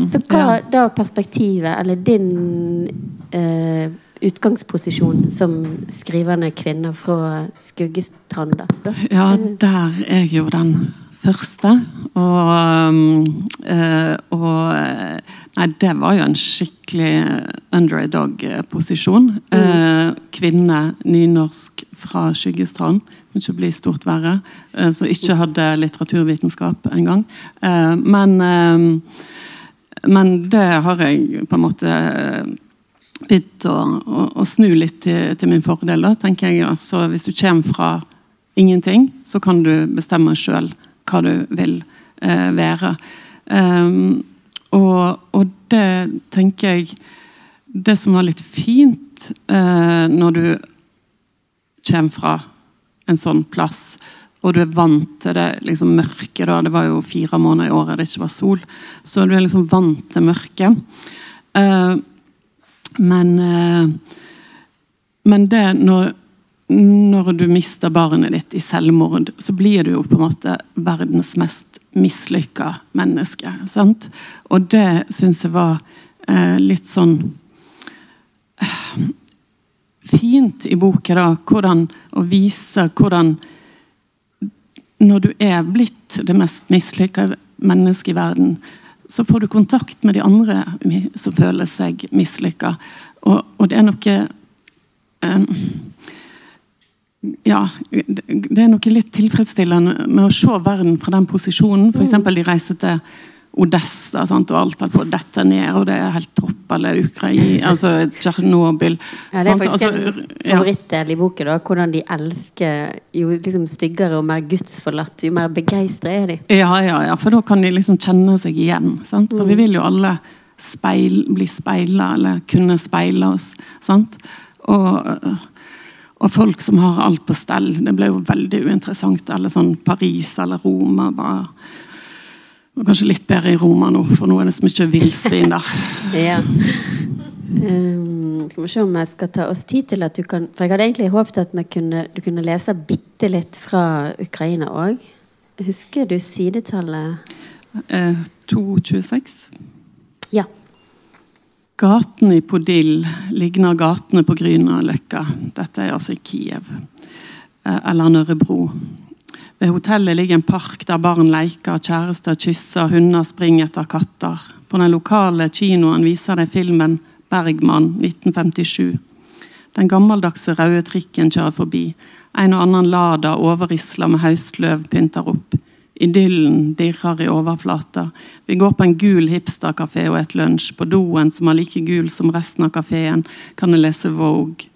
Speaker 1: Så hva da perspektivet, eller din eh, utgangsposisjon som skrivende kvinne fra Skuggestrand, da?
Speaker 2: Ja, der er jo den første. Og, eh, og eh, Nei, det var jo en skikkelig underdog-posisjon. Mm. kvinne, nynorsk fra Skyggestrand. Ikke bli stort verre. Eh, som ikke hadde litteraturvitenskap engang. Eh, men, eh, men det har jeg på en måte begynt å, å, å snu litt til, til min fordel. Da, tenker jeg. Altså, hvis du kommer fra ingenting, så kan du bestemme sjøl hva du vil eh, være. Um, og, og det tenker jeg Det som var litt fint eh, når du kommer fra en sånn plass, og du er vant til det liksom mørket da, Det var jo fire måneder i året det ikke var sol, så du er liksom vant til mørket. Eh, men eh, Men det når, når du mister barnet ditt i selvmord, så blir du jo på en måte verdens mest mislykka menneske. Sant? Og det syns jeg var eh, litt sånn eh, Fint i boka, da. Hvordan, å vise hvordan Når du er blitt det mest mislykka mennesket i verden, så får du kontakt med de andre som føler seg mislykka. Og, og det er noe eh, ja, det er noe litt tilfredsstillende med å se verden fra den posisjonen. For eksempel, de reiser til Odessa, sant, og alt holdt på å dette ned, og det er helt topp. Eller Ukraina, [LAUGHS] altså Tsjernobyl.
Speaker 1: Ja, det er
Speaker 2: sant,
Speaker 1: faktisk
Speaker 2: altså,
Speaker 1: en favorittdel i boken. da, Hvordan de elsker Jo liksom styggere og mer gudsforlatt, jo mer begeistra er de.
Speaker 2: Ja, ja, ja, for da kan de liksom kjenne seg igjen. Sant? For
Speaker 1: Mm.
Speaker 2: vi vil jo alle speil, bli speila, eller kunne speile oss. Sant? Og, og folk som har alt på stell. Det ble jo veldig uinteressant. Eller sånn Paris eller Roma. Bare. Var Kanskje litt bedre i Roma nå, for nå er det så mye villsvin der. [LAUGHS]
Speaker 1: Ja. Um, skal vi se om jeg skal ta oss tid til at du kan For jeg hadde egentlig håpet at kunne, du kunne lese bitte litt fra Ukraina òg. Husker du sidetallet?
Speaker 2: Eh, 226.
Speaker 1: Ja.
Speaker 2: Gatene i Podil ligner gatene på Grünerløkka. Dette er altså i Kiev. Eh, Eller Nørrebro. Ved hotellet ligger en park der barn leker, kjærester kysser, hunder springer etter katter. På den lokale kinoen viser de filmen 'Bergman 1957'. Den gammeldagse røde trikken kjører forbi. En og annen Lada overrisla med høstløv pynter opp. Idyllen dirrer i overflata. Vi går på en gul hipsterkafé og et lunsj. På doen, som er like gul som resten av kafeen, kan jeg lese Vogue.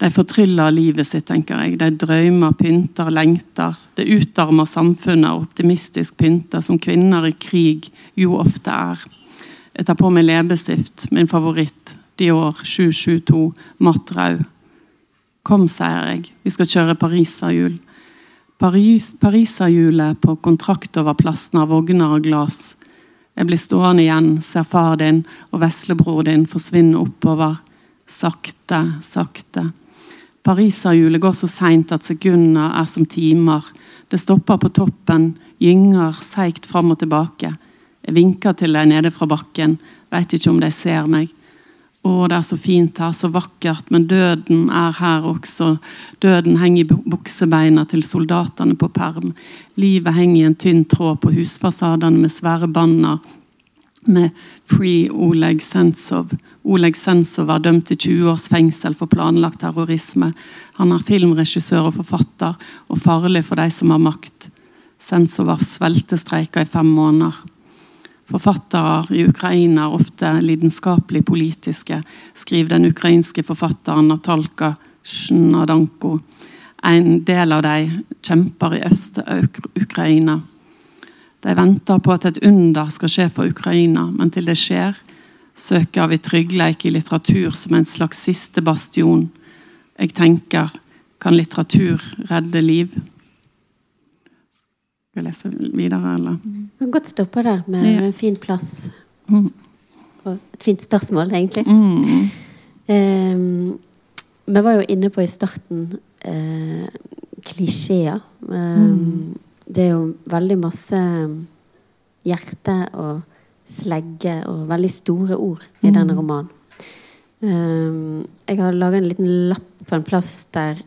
Speaker 2: De fortryller livet sitt, tenker jeg. De drømmer, pynter, lengter. Det utarmer samfunnet og optimistisk pynter, som kvinner i krig jo ofte er. Jeg tar på meg leppestift, min favoritt. Dior 772, matt rød. Kom, sier jeg, vi skal kjøre pariserhjul. Paris, Pariserhjulet på kontrakt over plassen av vogner og glass. Jeg blir stående igjen, ser far din og veslebror din forsvinne oppover. Sakte, sakte. Pariserhjulet går så seint at sekunder er som timer. Det stopper på toppen, gynger seigt fram og tilbake. Jeg vinker til dem nede fra bakken, veit ikke om de ser meg. Å, det er så fint her, så vakkert, men døden er her også. Døden henger i buksebeina til soldatene på perm. Livet henger i en tynn tråd på husfasadene med svære banner med Free Oleg Sentsov. Oleg Sentsov er dømt til 20 års fengsel for planlagt terrorisme. Han er filmregissør og forfatter, og farlig for de som har makt. Sentsov har sveltestreika i fem måneder. Forfattere i Ukraina er ofte lidenskapelig politiske, skriver den ukrainske forfatteren Natalka Sjnadanko. En del av dem kjemper i Øst-Ukraina. De venter på at et under skal skje for Ukraina, men til det skjer, søker vi tryggleik i litteratur som en slags siste bastion. Jeg tenker, kan litteratur redde liv? Skal jeg lese videre, eller?
Speaker 1: Du kan godt stoppe der med
Speaker 2: Ja.
Speaker 1: en fin plass.
Speaker 2: Mm.
Speaker 1: Og et fint spørsmål, egentlig.
Speaker 2: Mm.
Speaker 1: Um, vi var jo inne på i starten uh, klisjeer. Eh, Det er jo veldig masse hjerte og slegge og veldig store ord i denne romanen. Um, jeg har laga en liten lapp på en plass der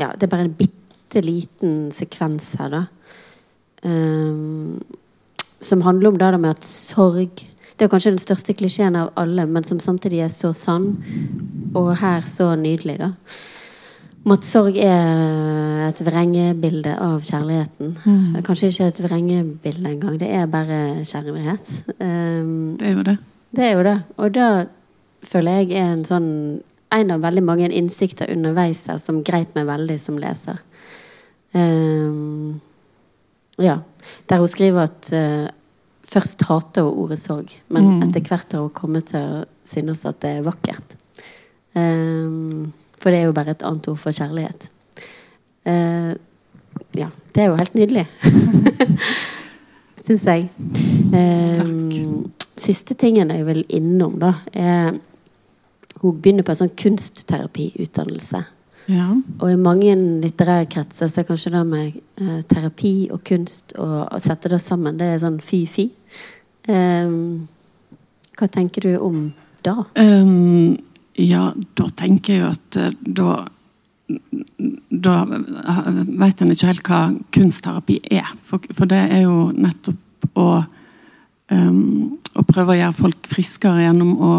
Speaker 1: Ja, det er bare en bitte liten sekvens her, da. Um, som handler om det med at sorg Det er kanskje den største klisjeen av alle, men som samtidig er så sann, og her så nydelig, da. Om at sorg er et vrengebilde av kjærligheten. Er kanskje ikke et vrengebilde engang, det er bare kjærlighet. Um,
Speaker 2: Det er jo det.
Speaker 1: det er jo det. Og da føler jeg er en sånn En av veldig mange innsikter underveis her som greip meg veldig som leser. Um, ja. Der hun skriver at uh, først hater hun ordet sorg, men
Speaker 2: Mm.
Speaker 1: etter hvert har hun kommet til å synes at det er vakkert. Um, for det er jo bare et annet ord for kjærlighet. Uh, ja. Det er jo helt nydelig. [LAUGHS] Syns jeg. Um, siste tingen jeg vil innom, da, er Hun begynner på en sånn kunstterapiutdannelse.
Speaker 2: Ja.
Speaker 1: Og i mange litterære kretser så er kanskje det med uh, terapi og kunst og å sette det sammen, det er sånn fy-fy. Um, hva tenker du om da?
Speaker 2: Ehm, ja, da tenker jeg jo at eh, da Da vet en ikke helt hva kunstterapi er. For, for det er jo nettopp å um, Å prøve å gjøre folk friskere gjennom å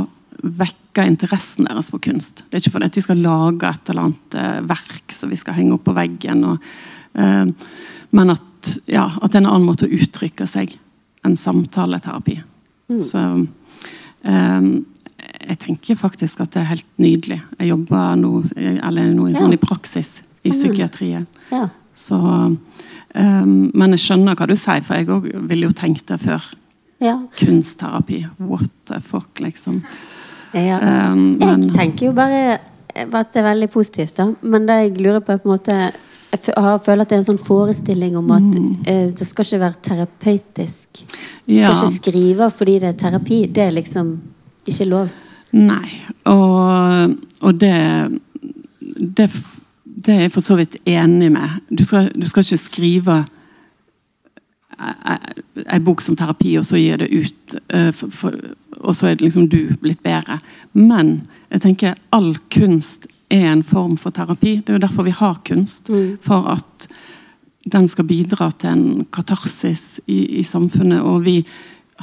Speaker 2: vekke interessen deres for kunst. Det er ikke fordi de skal lage et eller annet eh, verk som vi skal henge opp på veggen. Og, eh, men at, ja, at det er en annen måte å uttrykke seg enn samtaleterapi. Så eh, jeg tenker faktisk at det er helt nydelig. Jeg jobber nå, eller nå
Speaker 1: Ja.
Speaker 2: sånn i praksis i psykiatrien.
Speaker 1: Ja.
Speaker 2: Så, um, men jeg skjønner hva du sier, for jeg òg ville jo tenkt det før.
Speaker 1: ja.
Speaker 2: Kunstterapi. What the fuck, liksom.
Speaker 1: ja.
Speaker 2: Eh, men
Speaker 1: Jeg tenker jo bare at det er veldig positivt, da. Men det jeg lurer på, er på en måte Jeg føler at det er en sånn forestilling om at eh, det skal ikke være terapeutisk. Du
Speaker 2: ja.
Speaker 1: skal ikke skrive fordi det er terapi. Det er liksom ikke lov.
Speaker 2: Nei. Og, og det, det Det er jeg for så vidt enig med. Du skal, du skal ikke skrive ei bok som terapi, og så gir det ut. eh, for, for, og så er det liksom du blitt bedre. Men jeg tenker all kunst er en form for terapi. Det er jo derfor vi har kunst. For at den skal bidra til en katarsis i, i samfunnet. Og vi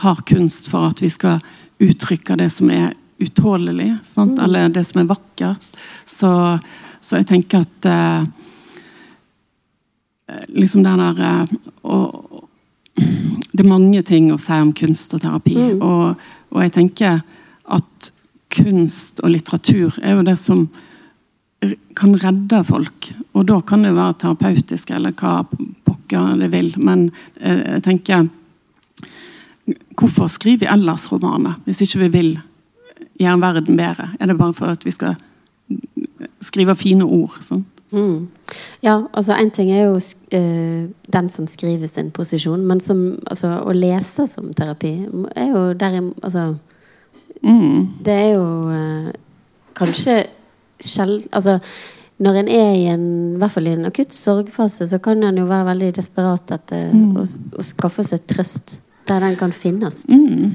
Speaker 2: har kunst for at vi skal uttrykke det som er utålelig. Sant? Eller det som er vakkert. Så, så jeg tenker at eh, liksom den der eh, og, Det er mange ting å si om kunst og terapi. Og, og jeg tenker at kunst og litteratur er jo det som kan redde folk. Og da kan det være terapeutisk, eller hva pokker det vil. Men eh, jeg tenker Hvorfor skriver vi ellers romaner, hvis ikke vi vil gjøre verden bedre? Er det bare for at vi skal skrive fine ord? Sånn?
Speaker 1: Mm. Ja, altså En ting er jo uh, den som skriver sin posisjon, men som, altså, å lese som terapi er jo der Altså mm. Det er jo uh, kanskje sjelden Altså når en er i en, i hvert fall i en akutt sorgfase, så kan en jo være veldig desperat etter mm. å, å, skaffe seg trøst der den kan finnes. Mm.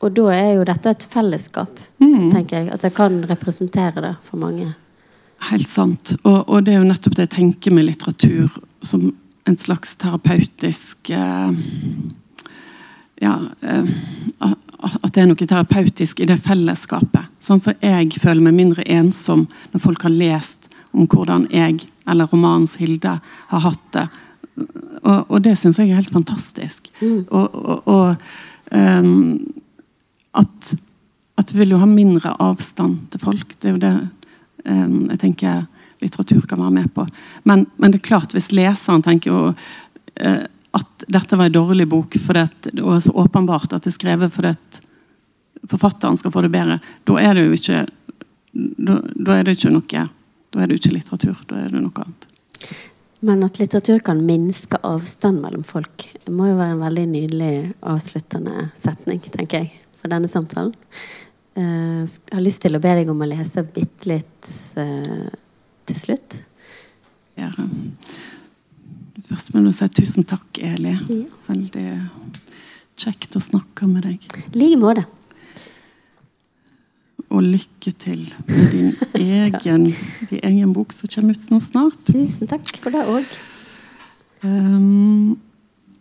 Speaker 1: Og da er jo dette et fellesskap, mm. tenker jeg. At jeg kan representere det for mange.
Speaker 2: Helt sant. Og, og, det er jo nettopp det jeg tenker med litteratur som en slags terapeutisk eh, Ja eh, At det er noe terapeutisk i det fellesskapet. Sant? for jeg føler meg mindre ensom når folk har lest om hvordan jeg, eller romanens Hilde, har hatt det. Og, og det syns jeg er helt fantastisk. Mm. Og, og um, at, at vi vil jo ha mindre avstand til folk. Det er jo det um, jeg tenker litteratur kan være med på. Men, men det er klart, hvis leseren tenker jo, uh, at dette var en dårlig bok for det, og så åpenbart at det er skrevet for at forfatteren skal få det bedre, da er det jo ikke da, da er det ikke noe da er det ikke litteratur. Da er det noe annet.
Speaker 1: Men at litteratur kan minske avstand mellom folk, må jo være en veldig nydelig avsluttende setning, tenker jeg, for denne samtalen. Uh, jeg har lyst til å be deg om å lese bitte litt uh, til slutt.
Speaker 2: Ja. Først må jeg si tusen takk, Eli. Ja. Veldig kjekt å snakke med deg.
Speaker 1: I like måte.
Speaker 2: Og lykke til med din [LAUGHS] egen, din egen bok som kommer ut nå snart.
Speaker 1: Tusen takk for det òg.
Speaker 2: Um,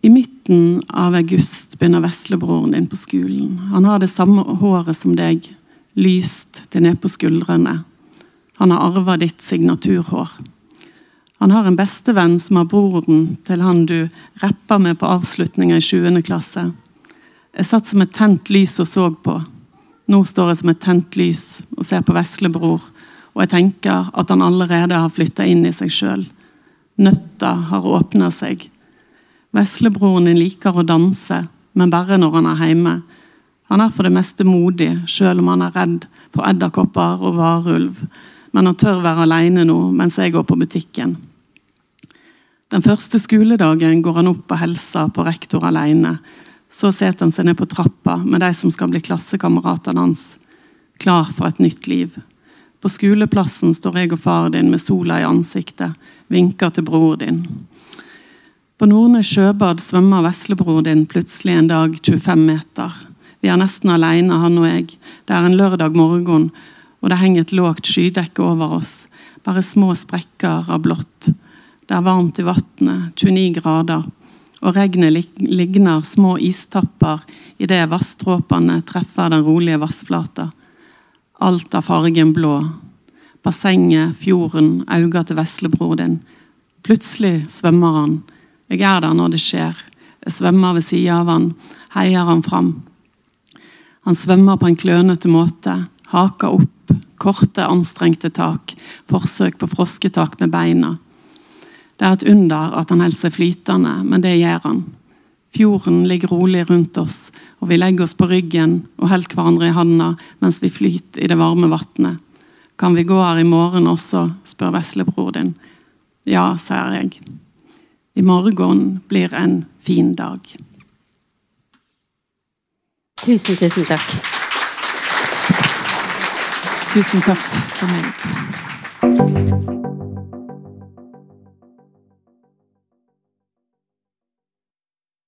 Speaker 2: i midten av august begynner veslebroren din på skolen. Han har det samme håret som deg, lyst til ned på skuldrene. Han har arva ditt signaturhår. Han har en bestevenn som har broren til han du rappa med på avslutninga i 7. klasse. Jeg satt som et tent lys og så på. Nå står jeg som et tent lys og ser på veslebror, og jeg tenker at han allerede har flytta inn i seg sjøl. Nøtta har åpna seg. Veslebroren din liker å danse, men bare når han er hjemme. Han er for det meste modig, selv om han er redd for edderkopper og varulv. Men han tør være alene nå mens jeg går på butikken. Den første skoledagen går han opp og helsa på rektor alene. Så setter han seg ned på trappa med de som skal bli klassekameratene hans, klar for et nytt liv. På skoleplassen står jeg og far din med sola i ansiktet, vinker til bror din. På Nordnes sjøbad svømmer veslebror din plutselig en dag 25 meter. Vi er nesten alene, han og jeg. Det er en lørdag morgen, og det henger et lågt skydekke over oss. Bare små sprekker av blått. Det er varmt i vannet, 29 grader. Og regnet ligner små istapper idet vanndråpene treffer den rolige vassflata. Alt av fargen blå. Bassenget, fjorden, øynene til veslebror din. Plutselig svømmer han jeg er der når det skjer. Jeg svømmer ved sida av han, heier han fram. Han svømmer på en klønete måte, haka opp, korte, anstrengte tak, forsøk på frosketak med beina. Det er et under at han holder seg flytende, men det gjør han. Fjorden ligger rolig rundt oss, og vi legger oss på ryggen og holder hverandre i handa mens vi flyter i det varme vannet. Kan vi gå her i morgen også, spør veslebror din. Ja, sier jeg. I morgen blir en fin dag.
Speaker 1: Tusen, tusen takk.
Speaker 2: Tusen takk for meg.